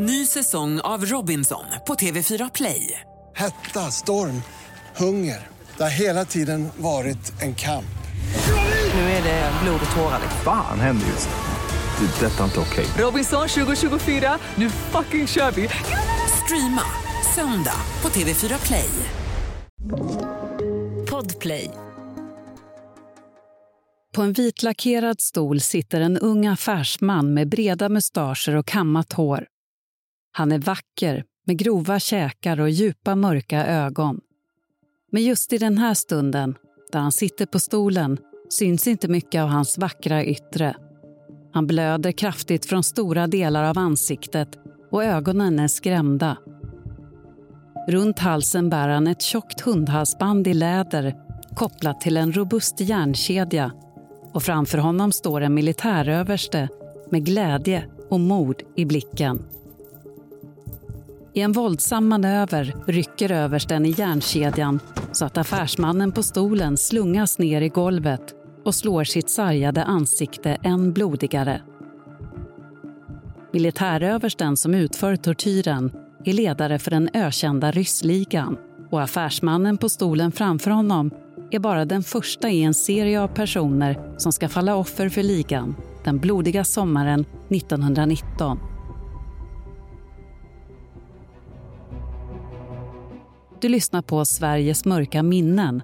Ny säsong av Robinson på TV4 Play. Hetta, storm, hunger. Det har hela tiden varit en kamp. Nu är det blod och tårar. Fan händer just nu. Det. är Detta är inte okej. Robinson 2024, nu fucking kör vi! Streama söndag på TV4 Play. Podplay. På en vitlackerad stol sitter en ung affärsman med breda mustascher och kammat hår. Han är vacker, med grova käkar och djupa mörka ögon. Men just i den här stunden, där han sitter på stolen, syns inte mycket av hans vackra yttre. Han blöder kraftigt från stora delar av ansiktet och ögonen är skrämda. Runt halsen bär han ett tjockt hundhalsband i läder kopplat till en robust järnkedja och framför honom står en militäröverste med glädje och mod i blicken. I en våldsam manöver rycker översten i järnkedjan så att affärsmannen på stolen slungas ner i golvet och slår sitt sargade ansikte än blodigare. Militäröversten som utför tortyren är ledare för den ökända ryssligan och affärsmannen på stolen framför honom är bara den första i en serie av personer som ska falla offer för ligan den blodiga sommaren 1919. Du lyssnar på Sveriges mörka minnen.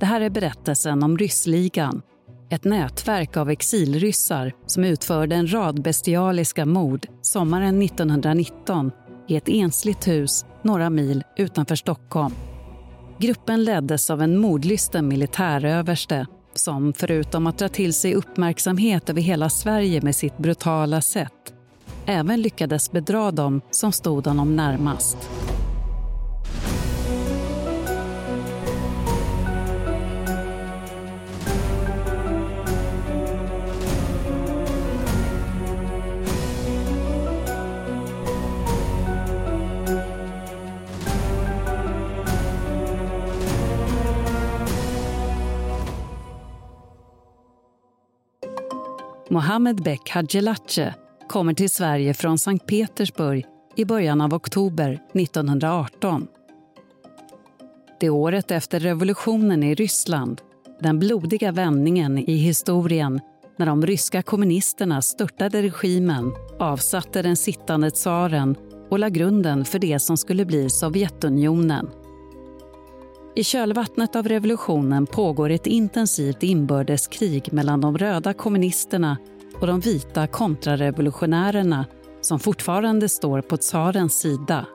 Det här är berättelsen om Ryssligan. Ett nätverk av exilryssar som utförde en rad bestialiska mord sommaren 1919 i ett ensligt hus några mil utanför Stockholm. Gruppen leddes av en mordlysten militäröverste som förutom att dra till sig uppmärksamhet över hela Sverige med sitt brutala sätt även lyckades bedra dem som stod honom närmast. Mohammed Bek Hadjelache kommer till Sverige från Sankt Petersburg i början av oktober 1918. Det är året efter revolutionen i Ryssland, den blodiga vändningen i historien när de ryska kommunisterna störtade regimen, avsatte den sittande tsaren och la grunden för det som skulle bli Sovjetunionen. I kölvattnet av revolutionen pågår ett intensivt inbördeskrig mellan de röda kommunisterna och de vita kontrarevolutionärerna som fortfarande står på tsarens sida.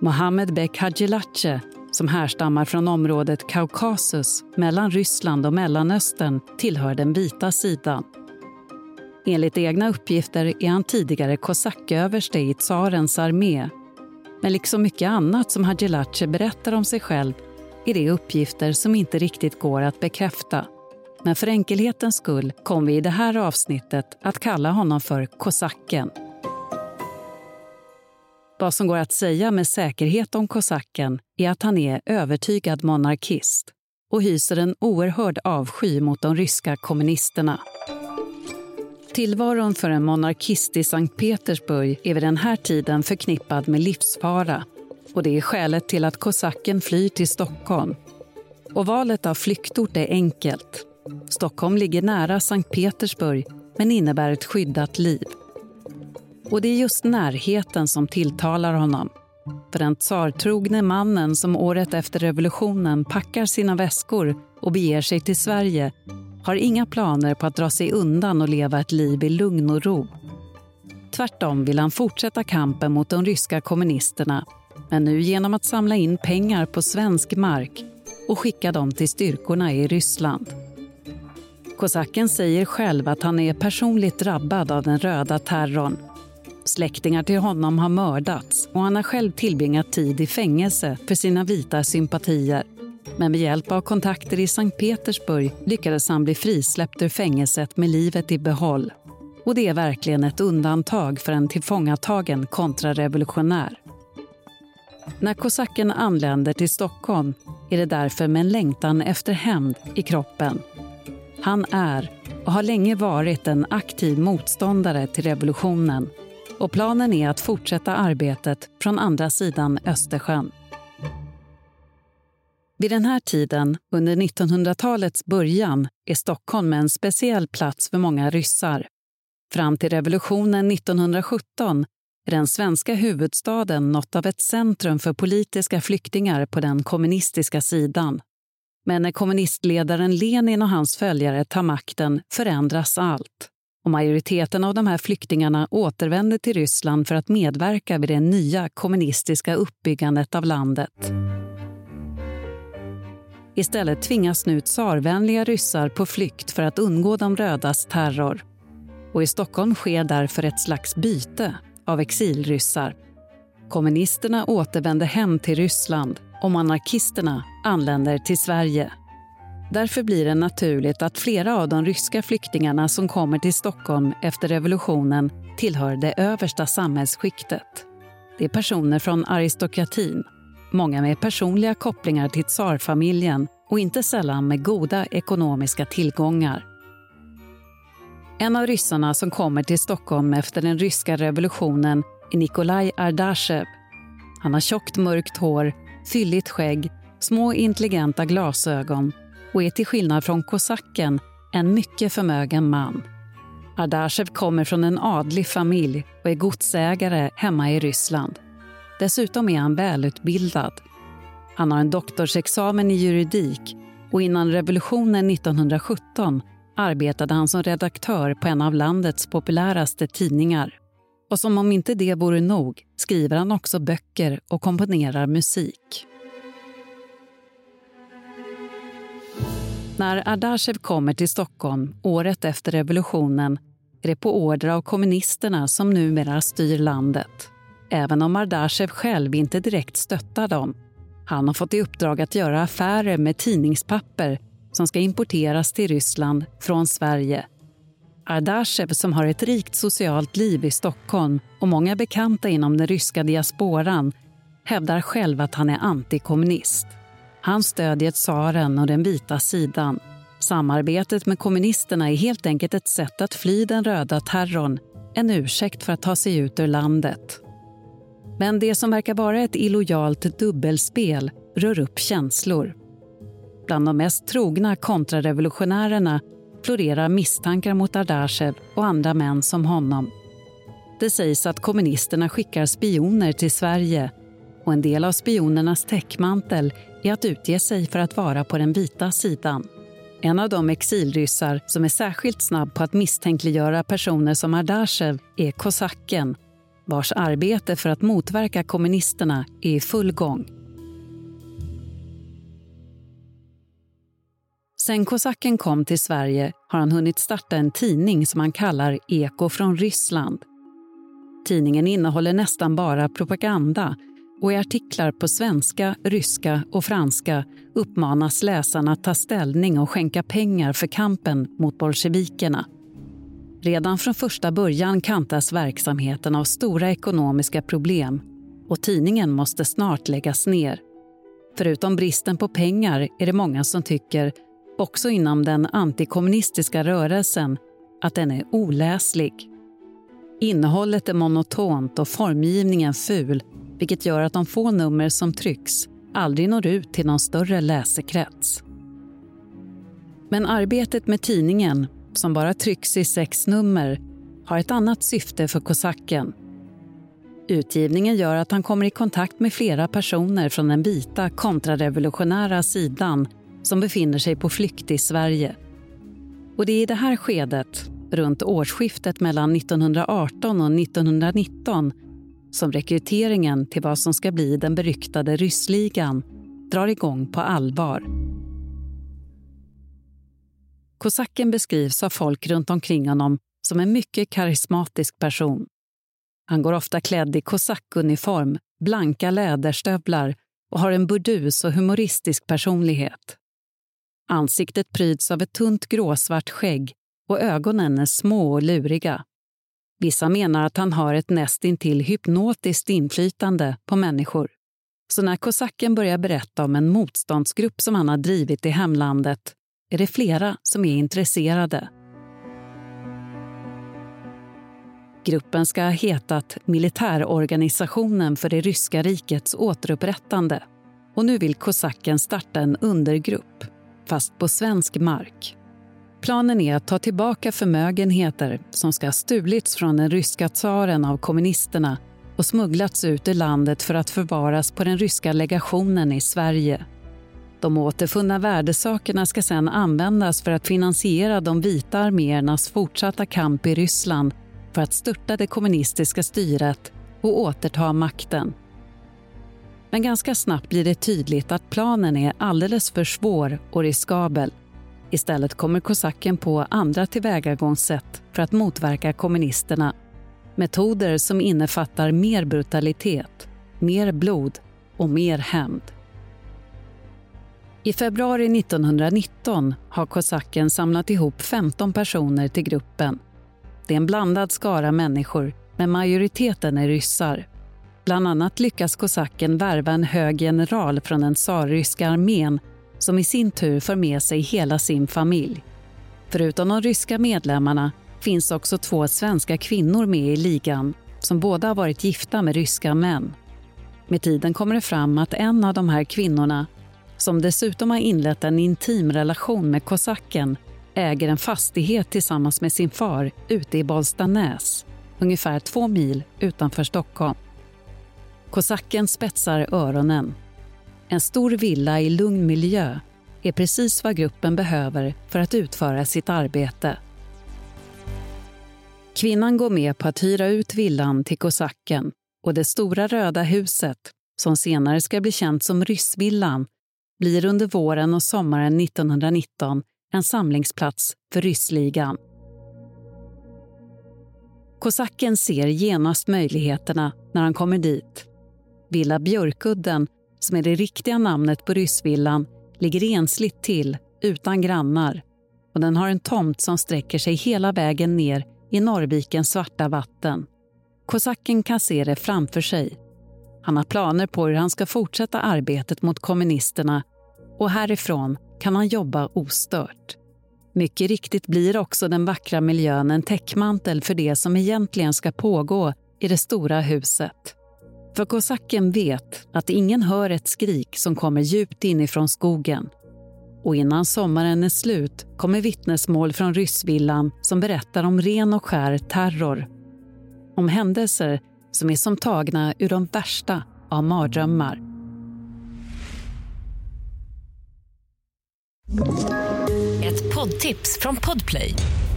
Mohammed Bek Hadjilatche, som härstammar från området Kaukasus mellan Ryssland och Mellanöstern, tillhör den vita sidan. Enligt egna uppgifter är han tidigare kosacköverste i tsarens armé men liksom mycket annat som Hadjilatche berättar om sig själv är det uppgifter som inte riktigt går att bekräfta. Men för enkelhetens skull kommer vi i det här avsnittet att kalla honom för kosacken. Vad som går att säga med säkerhet om kosacken är att han är övertygad monarkist och hyser en oerhörd avsky mot de ryska kommunisterna. Tillvaron för en monarkist i Sankt Petersburg är vid den här tiden förknippad med livsfara. Och det är skälet till att kosacken flyr till Stockholm. Och valet av flyktort är enkelt. Stockholm ligger nära Sankt Petersburg men innebär ett skyddat liv. Och det är just närheten som tilltalar honom. För den tsartrogne mannen som året efter revolutionen packar sina väskor och beger sig till Sverige har inga planer på att dra sig undan och leva ett liv i lugn och ro. Tvärtom vill han fortsätta kampen mot de ryska kommunisterna men nu genom att samla in pengar på svensk mark och skicka dem till styrkorna i Ryssland. Kosacken säger själv att han är personligt drabbad av den röda terrorn. Släktingar till honom har mördats och han har själv tillbringat tid i fängelse för sina vita sympatier. Men med hjälp av kontakter i Sankt Petersburg lyckades han bli frisläppt ur fängelset med livet i behåll. Och det är verkligen ett undantag för en tillfångatagen kontrarevolutionär. När kosacken anländer till Stockholm är det därför med en längtan efter hämnd i kroppen. Han är och har länge varit en aktiv motståndare till revolutionen och planen är att fortsätta arbetet från andra sidan Östersjön. Vid den här tiden, under 1900-talets början, är Stockholm en speciell plats för många ryssar. Fram till revolutionen 1917 är den svenska huvudstaden något av ett centrum för politiska flyktingar på den kommunistiska sidan. Men när kommunistledaren Lenin och hans följare tar makten förändras allt. Och majoriteten av de här flyktingarna återvänder till Ryssland för att medverka vid det nya kommunistiska uppbyggandet av landet. Istället tvingas nu tsarvänliga ryssar på flykt för att undgå de rödas terror. Och i Stockholm sker därför ett slags byte av exilryssar. Kommunisterna återvänder hem till Ryssland och anarkisterna anländer till Sverige. Därför blir det naturligt att flera av de ryska flyktingarna som kommer till Stockholm efter revolutionen tillhör det översta samhällsskiktet. Det är personer från aristokratin, många med personliga kopplingar till tsarfamiljen och inte sällan med goda ekonomiska tillgångar. En av ryssarna som kommer till Stockholm efter den ryska revolutionen är Nikolaj Ardashev. Han har tjockt mörkt hår, fylligt skägg, små intelligenta glasögon och är till skillnad från kosacken en mycket förmögen man. Ardashev kommer från en adlig familj och är godsägare hemma i Ryssland. Dessutom är han välutbildad. Han har en doktorsexamen i juridik och innan revolutionen 1917 arbetade han som redaktör på en av landets populäraste tidningar. Och som om inte det vore nog skriver han också böcker och komponerar musik. När Ardashev kommer till Stockholm året efter revolutionen är det på order av kommunisterna som numera styr landet. Även om Ardashev själv inte direkt stöttar dem. Han har fått i uppdrag att göra affärer med tidningspapper som ska importeras till Ryssland från Sverige. Ardashev, som har ett rikt socialt liv i Stockholm och många bekanta inom den ryska diasporan, hävdar själv att han är antikommunist. Han stödjer tsaren och den vita sidan. Samarbetet med kommunisterna är helt enkelt ett sätt att fly den röda terrorn, en ursäkt för att ta sig ut ur landet. Men det som verkar vara ett illojalt dubbelspel rör upp känslor. Bland de mest trogna kontrarevolutionärerna florerar misstankar mot Ardashev och andra män som honom. Det sägs att kommunisterna skickar spioner till Sverige och en del av spionernas täckmantel är att utge sig för att vara på den vita sidan. En av de exilryssar som är särskilt snabb på att misstänkliggöra personer som Ardashev är kosacken vars arbete för att motverka kommunisterna är i full gång. Sen kosacken kom till Sverige har han hunnit starta en tidning som han kallar Eko från Ryssland. Tidningen innehåller nästan bara propaganda och i artiklar på svenska, ryska och franska uppmanas läsarna att ta ställning och skänka pengar för kampen mot bolsjevikerna. Redan från första början kantas verksamheten av stora ekonomiska problem och tidningen måste snart läggas ner. Förutom bristen på pengar är det många som tycker, också inom den antikommunistiska rörelsen, att den är oläslig. Innehållet är monotont och formgivningen ful vilket gör att de få nummer som trycks aldrig når ut till någon större läsekrets. Men arbetet med tidningen som bara trycks i sex nummer, har ett annat syfte för kosacken. Utgivningen gör att han kommer i kontakt med flera personer från den vita kontrarevolutionära sidan som befinner sig på flykt i Sverige. Och det är i det här skedet, runt årsskiftet mellan 1918 och 1919 som rekryteringen till vad som ska bli den beryktade ryssligan drar igång på allvar. Kosacken beskrivs av folk runt omkring honom som en mycket karismatisk person. Han går ofta klädd i kosackuniform, blanka läderstövlar och har en burdus och humoristisk personlighet. Ansiktet pryds av ett tunt gråsvart skägg och ögonen är små och luriga. Vissa menar att han har ett nästintill hypnotiskt inflytande på människor. Så när kosacken börjar berätta om en motståndsgrupp som han har drivit i hemlandet är det flera som är intresserade. Gruppen ska ha hetat Militärorganisationen för det ryska rikets återupprättande och nu vill kosacken starta en undergrupp, fast på svensk mark. Planen är att ta tillbaka förmögenheter som ska ha stulits från den ryska tsaren av kommunisterna och smugglats ut ur landet för att förvaras på den ryska legationen i Sverige. De återfunna värdesakerna ska sedan användas för att finansiera de vita arméernas fortsatta kamp i Ryssland för att störta det kommunistiska styret och återta makten. Men ganska snabbt blir det tydligt att planen är alldeles för svår och riskabel. Istället kommer kosacken på andra tillvägagångssätt för att motverka kommunisterna. Metoder som innefattar mer brutalitet, mer blod och mer hämnd. I februari 1919 har kosacken samlat ihop 15 personer till gruppen. Det är en blandad skara människor, men majoriteten är ryssar. Bland annat lyckas kosacken värva en hög general från den tsarryska armén som i sin tur för med sig hela sin familj. Förutom de ryska medlemmarna finns också två svenska kvinnor med i ligan som båda har varit gifta med ryska män. Med tiden kommer det fram att en av de här kvinnorna som dessutom har inlett en intim relation med kosacken äger en fastighet tillsammans med sin far ute i Bollstanäs, ungefär två mil utanför Stockholm. Kosacken spetsar öronen. En stor villa i lugn miljö är precis vad gruppen behöver för att utföra sitt arbete. Kvinnan går med på att hyra ut villan till kosacken och det stora röda huset, som senare ska bli känt som Ryssvillan, blir under våren och sommaren 1919 en samlingsplats för ryssligan. Kosacken ser genast möjligheterna när han kommer dit. Villa Björkudden, som är det riktiga namnet på Ryssvillan, ligger ensligt till, utan grannar. Och den har en tomt som sträcker sig hela vägen ner i Norrvikens svarta vatten. Kosacken kan se det framför sig. Han har planer på hur han ska fortsätta arbetet mot kommunisterna och härifrån kan han jobba ostört. Mycket riktigt blir också den vackra miljön en täckmantel för det som egentligen ska pågå i det stora huset. För kosacken vet att ingen hör ett skrik som kommer djupt inifrån skogen. Och innan sommaren är slut kommer vittnesmål från Ryssvillan som berättar om ren och skär terror. Om händelser som är som tagna ur de värsta av mardrömmar. Ett poddtips från Podplay.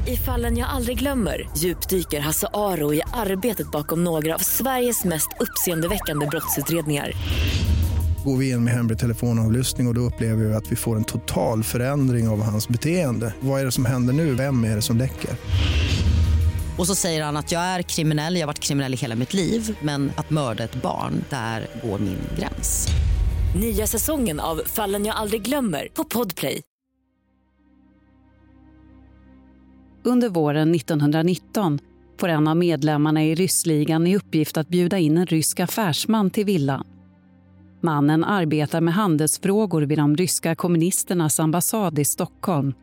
I fallen jag aldrig glömmer djupdyker Hasse Aro i arbetet bakom några av Sveriges mest uppseendeväckande brottsutredningar. Går vi in med hemlig telefonavlyssning och, och då upplever vi att vi får en total förändring av hans beteende. Vad är det som händer nu? Vem är det som läcker? Och så säger han att jag är kriminell, jag har varit kriminell i hela mitt liv men att mörda ett barn, där går min gräns. Nya säsongen av Fallen jag aldrig glömmer på Podplay. Under våren 1919 får en av medlemmarna i ryssligan i uppgift att bjuda in en rysk affärsman till villan. Mannen arbetar med handelsfrågor vid de ryska kommunisternas ambassad i Stockholm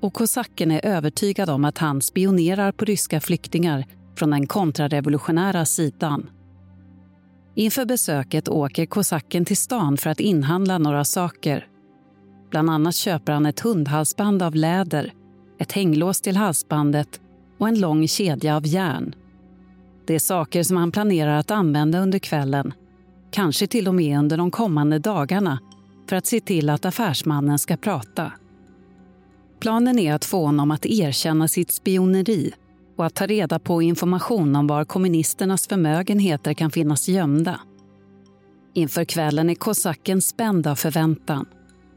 och kosacken är övertygad om att han spionerar på ryska flyktingar från den kontrarevolutionära sidan. Inför besöket åker kosacken till stan för att inhandla några saker. Bland annat köper han ett hundhalsband av läder, ett hänglås till halsbandet och en lång kedja av järn. Det är saker som han planerar att använda under kvällen, kanske till och med under de kommande dagarna för att se till att affärsmannen ska prata. Planen är att få honom att erkänna sitt spioneri och att ta reda på information om var kommunisternas förmögenheter kan finnas gömda. Inför kvällen är kosacken spänd av förväntan.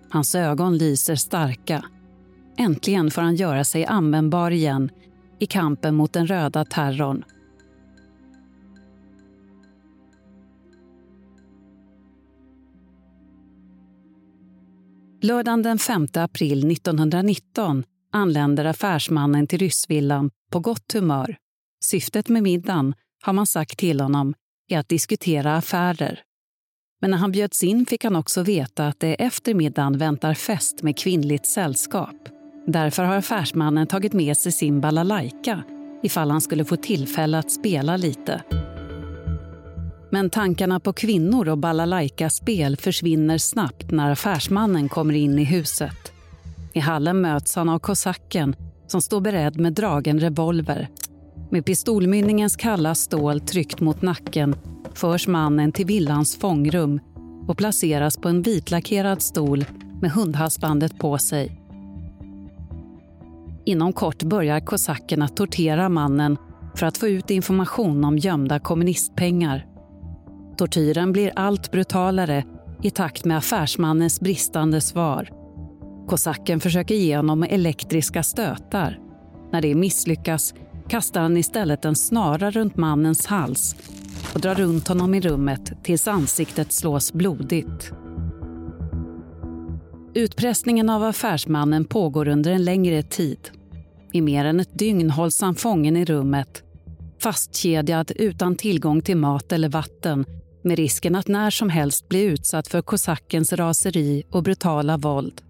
Hans ögon lyser starka. Äntligen får han göra sig användbar igen i kampen mot den röda terrorn. Lördagen den 5 april 1919 anländer affärsmannen till Ryssvillan på gott humör. Syftet med middagen, har man sagt till honom, är att diskutera affärer. Men när han bjöds in fick han också veta att det efter middagen väntar fest med kvinnligt sällskap. Därför har affärsmannen tagit med sig sin balalaika ifall han skulle få tillfälle att spela lite. Men tankarna på kvinnor och balalaika-spel försvinner snabbt när affärsmannen kommer in i huset. I hallen möts han av kosacken som står beredd med dragen revolver. Med pistolmynningens kalla stål tryckt mot nacken förs mannen till villans fångrum och placeras på en vitlackerad stol med hundhalsbandet på sig. Inom kort börjar kosackerna tortera mannen för att få ut information om gömda kommunistpengar. Tortyren blir allt brutalare i takt med affärsmannens bristande svar. Kosacken försöker ge honom elektriska stötar. När det misslyckas kastar han istället en snara runt mannens hals och drar runt honom i rummet tills ansiktet slås blodigt. Utpressningen av affärsmannen pågår under en längre tid. I mer än ett dygn hålls han fången i rummet fastkedjad utan tillgång till mat eller vatten med risken att när som helst bli utsatt för kosackens raseri och brutala våld.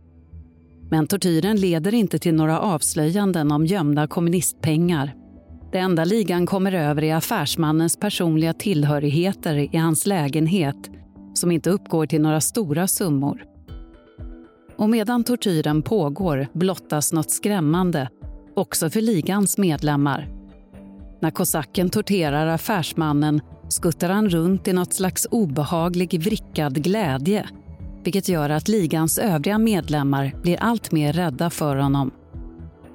Men tortyren leder inte till några avslöjanden om gömda kommunistpengar. Det enda ligan kommer över är affärsmannens personliga tillhörigheter i hans lägenhet som inte uppgår till några stora summor. Och medan tortyren pågår blottas något skrämmande också för ligans medlemmar. När kosacken torterar affärsmannen skuttar han runt i något slags obehaglig vrickad glädje vilket gör att ligans övriga medlemmar blir allt mer rädda för honom.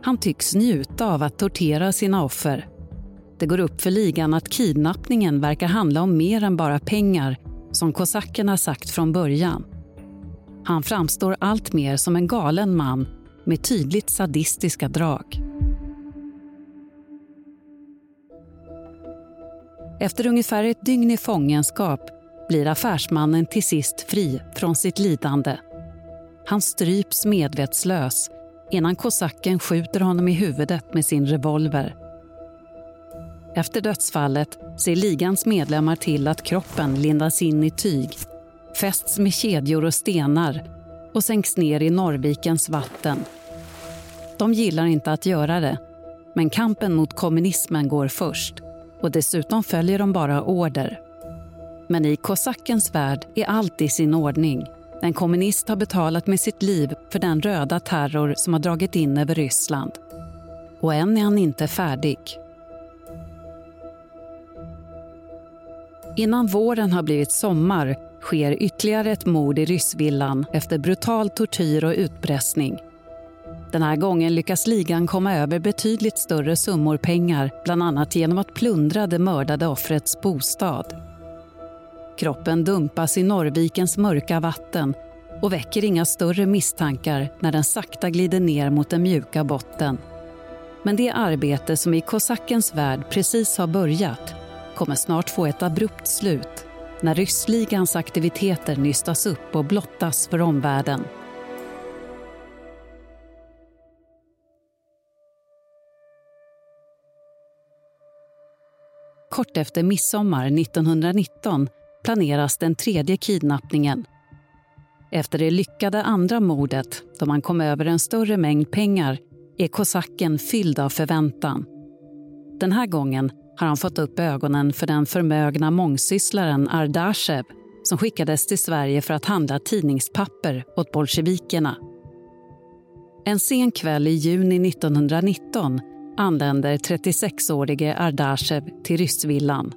Han tycks njuta av att tortera sina offer. Det går upp för ligan att kidnappningen verkar handla om mer än bara pengar som kosackerna sagt från början. Han framstår allt mer som en galen man med tydligt sadistiska drag. Efter ungefär ett dygn i fångenskap blir affärsmannen till sist fri från sitt lidande. Han stryps medvetslös innan kosacken skjuter honom i huvudet med sin revolver. Efter dödsfallet ser ligans medlemmar till att kroppen lindas in i tyg fästs med kedjor och stenar och sänks ner i Norrvikens vatten. De gillar inte att göra det, men kampen mot kommunismen går först och dessutom följer de bara order. Men i kosackens värld är allt i sin ordning. En kommunist har betalat med sitt liv för den röda terror som har dragit in över Ryssland. Och än är han inte färdig. Innan våren har blivit sommar sker ytterligare ett mord i Ryssvillan efter brutal tortyr och utpressning. Den här gången lyckas ligan komma över betydligt större summor pengar bland annat genom att plundra det mördade offrets bostad. Kroppen dumpas i Norrvikens mörka vatten och väcker inga större misstankar när den sakta glider ner mot den mjuka botten. Men det arbete som i kosackens värld precis har börjat kommer snart få ett abrupt slut när ryssligans aktiviteter nystas upp och blottas för omvärlden. Kort efter midsommar 1919 planeras den tredje kidnappningen. Efter det lyckade andra mordet, då man kom över en större mängd pengar, är kosacken fylld av förväntan. Den här gången har han fått upp ögonen för den förmögna mångsysslaren Ardashev som skickades till Sverige för att handla tidningspapper åt bolsjevikerna. En sen kväll i juni 1919 anländer 36-årige Ardashev till Ryssvillan.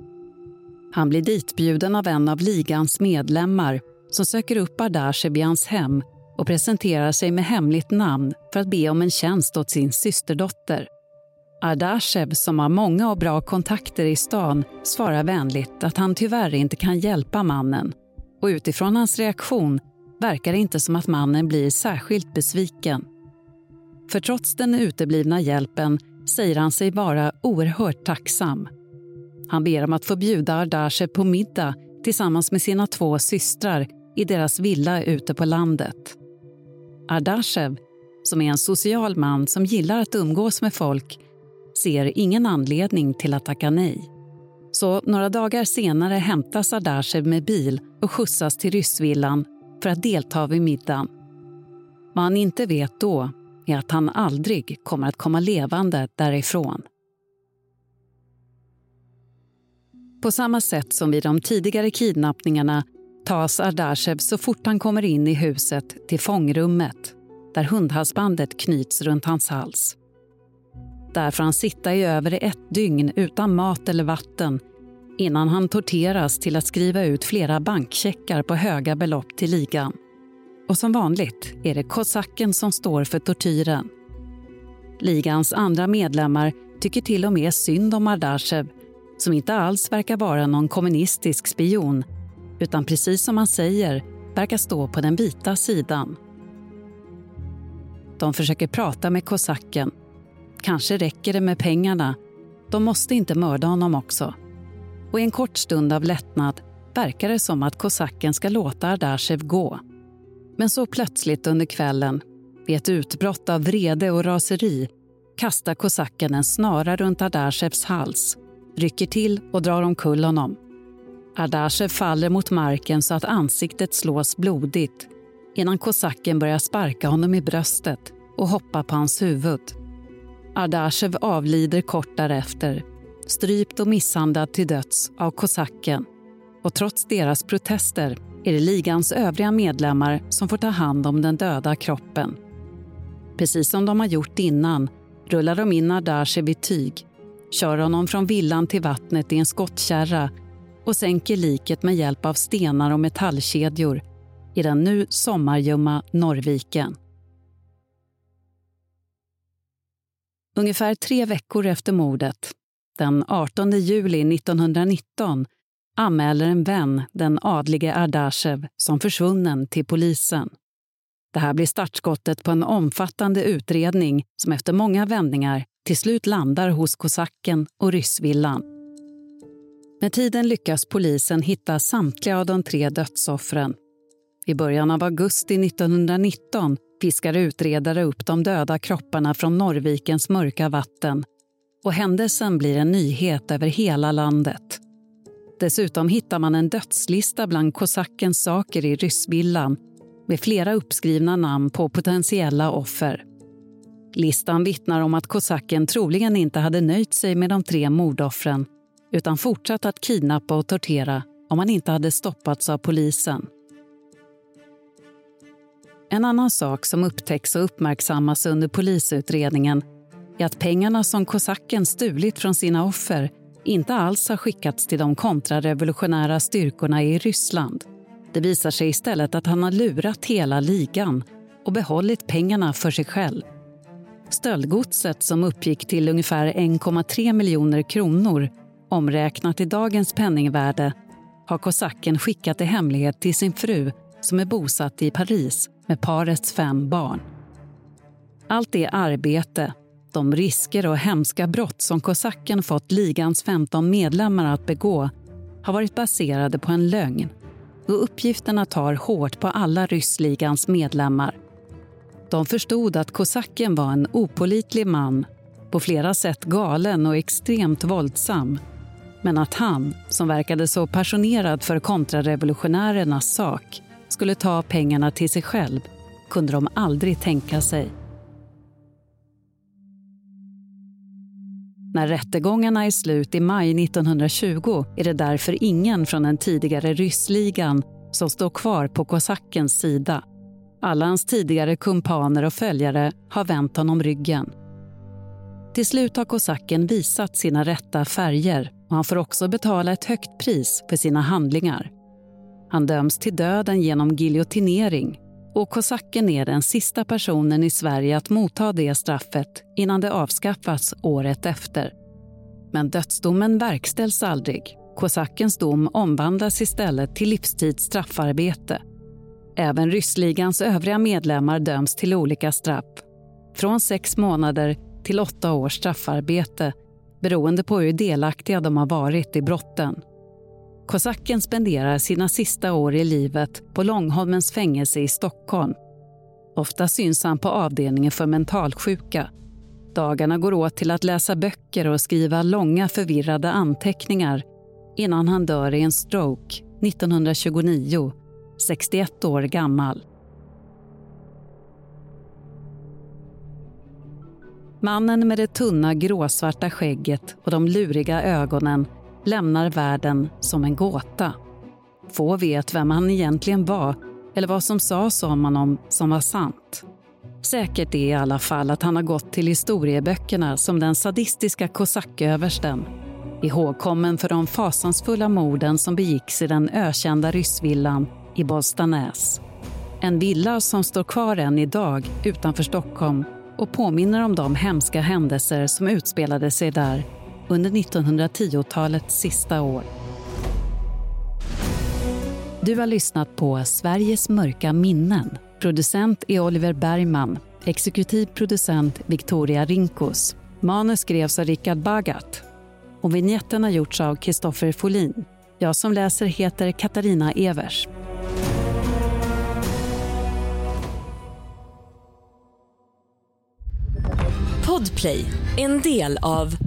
Han blir ditbjuden av en av ligans medlemmar som söker upp Ardashev i hans hem och presenterar sig med hemligt namn för att be om en tjänst åt sin systerdotter. Ardashev, som har många och bra kontakter i stan, svarar vänligt att han tyvärr inte kan hjälpa mannen. Och utifrån hans reaktion verkar det inte som att mannen blir särskilt besviken. För trots den uteblivna hjälpen säger han sig vara oerhört tacksam. Han ber om att få bjuda Ardashe på middag tillsammans med sina två systrar i deras villa ute på landet. Ardashev, som är en social man som gillar att umgås med folk ser ingen anledning till att tacka nej. Så några dagar senare hämtas Ardashev med bil och skjutsas till Ryssvillan för att delta vid middagen. Vad han inte vet då är att han aldrig kommer att komma levande därifrån. På samma sätt som vid de tidigare kidnappningarna tas Ardashev så fort han kommer in i huset till fångrummet där hundhalsbandet knyts runt hans hals. Där får han sitta i över ett dygn utan mat eller vatten innan han torteras till att skriva ut flera bankcheckar på höga belopp till ligan. Och som vanligt är det kosacken som står för tortyren. Ligans andra medlemmar tycker till och med synd om Ardashev som inte alls verkar vara någon kommunistisk spion utan precis som han säger verkar stå på den vita sidan. De försöker prata med kosacken. Kanske räcker det med pengarna. De måste inte mörda honom också. Och i en kort stund av lättnad verkar det som att kosacken ska låta Ardashev gå. Men så plötsligt under kvällen, vid ett utbrott av vrede och raseri kastar kosacken en snara runt Ardashevs hals, rycker till och drar omkull honom. Ardashev faller mot marken så att ansiktet slås blodigt innan kosacken börjar sparka honom i bröstet och hoppa på hans huvud. Ardashev avlider kort därefter, strypt och misshandlad till döds av kosacken. Och trots deras protester är det ligans övriga medlemmar som får ta hand om den döda kroppen. Precis som de har gjort innan rullar de in Ardashev i tyg, kör honom från villan till vattnet i en skottkärra och sänker liket med hjälp av stenar och metallkedjor i den nu sommarljumma Norrviken. Ungefär tre veckor efter mordet, den 18 juli 1919 anmäler en vän den adlige Ardashev som försvunnen till polisen. Det här blir startskottet på en omfattande utredning som efter många vändningar till slut landar hos kosacken och ryssvillan. Med tiden lyckas polisen hitta samtliga av de tre dödsoffren. I början av augusti 1919 fiskar utredare upp de döda kropparna från Norrvikens mörka vatten och händelsen blir en nyhet över hela landet. Dessutom hittar man en dödslista bland kosackens saker i ryssvillan med flera uppskrivna namn på potentiella offer. Listan vittnar om att kosacken troligen inte hade nöjt sig med de tre mordoffren utan fortsatt att kidnappa och tortera om han inte hade stoppats av polisen. En annan sak som upptäcks och uppmärksammas under polisutredningen är att pengarna som kosacken stulit från sina offer inte alls har skickats till de kontrarevolutionära styrkorna i Ryssland. Det visar sig istället att han har lurat hela ligan och behållit pengarna för sig själv. Stöldgodset som uppgick till ungefär 1,3 miljoner kronor omräknat i dagens penningvärde har kosacken skickat i hemlighet till sin fru som är bosatt i Paris med parets fem barn. Allt det arbete, de risker och hemska brott som kosacken fått ligans 15 medlemmar att begå har varit baserade på en lögn och uppgifterna tar hårt på alla ryssligans medlemmar. De förstod att kosacken var en opolitlig man, på flera sätt galen och extremt våldsam men att han, som verkade så passionerad för kontrarevolutionärernas sak skulle ta pengarna till sig själv kunde de aldrig tänka sig. När rättegångarna är slut i maj 1920 är det därför ingen från den tidigare ryssligan som står kvar på kosackens sida. Alla hans tidigare kumpaner och följare har vänt honom ryggen. Till slut har kosacken visat sina rätta färger och han får också betala ett högt pris för sina handlingar. Han döms till döden genom giljotinering och kosacken är den sista personen i Sverige att motta det straffet innan det avskaffas året efter. Men dödsdomen verkställs aldrig. Kosackens dom omvandlas istället till livstids straffarbete. Även ryssligans övriga medlemmar döms till olika straff. Från sex månader till åtta års straffarbete beroende på hur delaktiga de har varit i brotten. Kosacken spenderar sina sista år i livet på Långholmens fängelse i Stockholm. Ofta syns han på avdelningen för mentalsjuka. Dagarna går åt till att läsa böcker och skriva långa förvirrade anteckningar innan han dör i en stroke 1929, 61 år gammal. Mannen med det tunna gråsvarta skägget och de luriga ögonen lämnar världen som en gåta. Få vet vem han egentligen var eller vad som sades om honom som var sant. Säkert är i alla fall att han har gått till historieböckerna som den sadistiska kosacköversten ihågkommen för de fasansfulla morden som begicks i den ökända ryssvillan i Bollstanäs. En villa som står kvar än idag utanför Stockholm och påminner om de hemska händelser som utspelade sig där under 1910-talets sista år. Du har lyssnat på Sveriges mörka minnen. Producent är Oliver Bergman. Exekutiv producent Victoria Rinkos. Manus skrevs av Richard Bagat. Och vignetten har gjorts av Kristoffer Folin. Jag som läser heter Katarina Evers. Podplay, en del av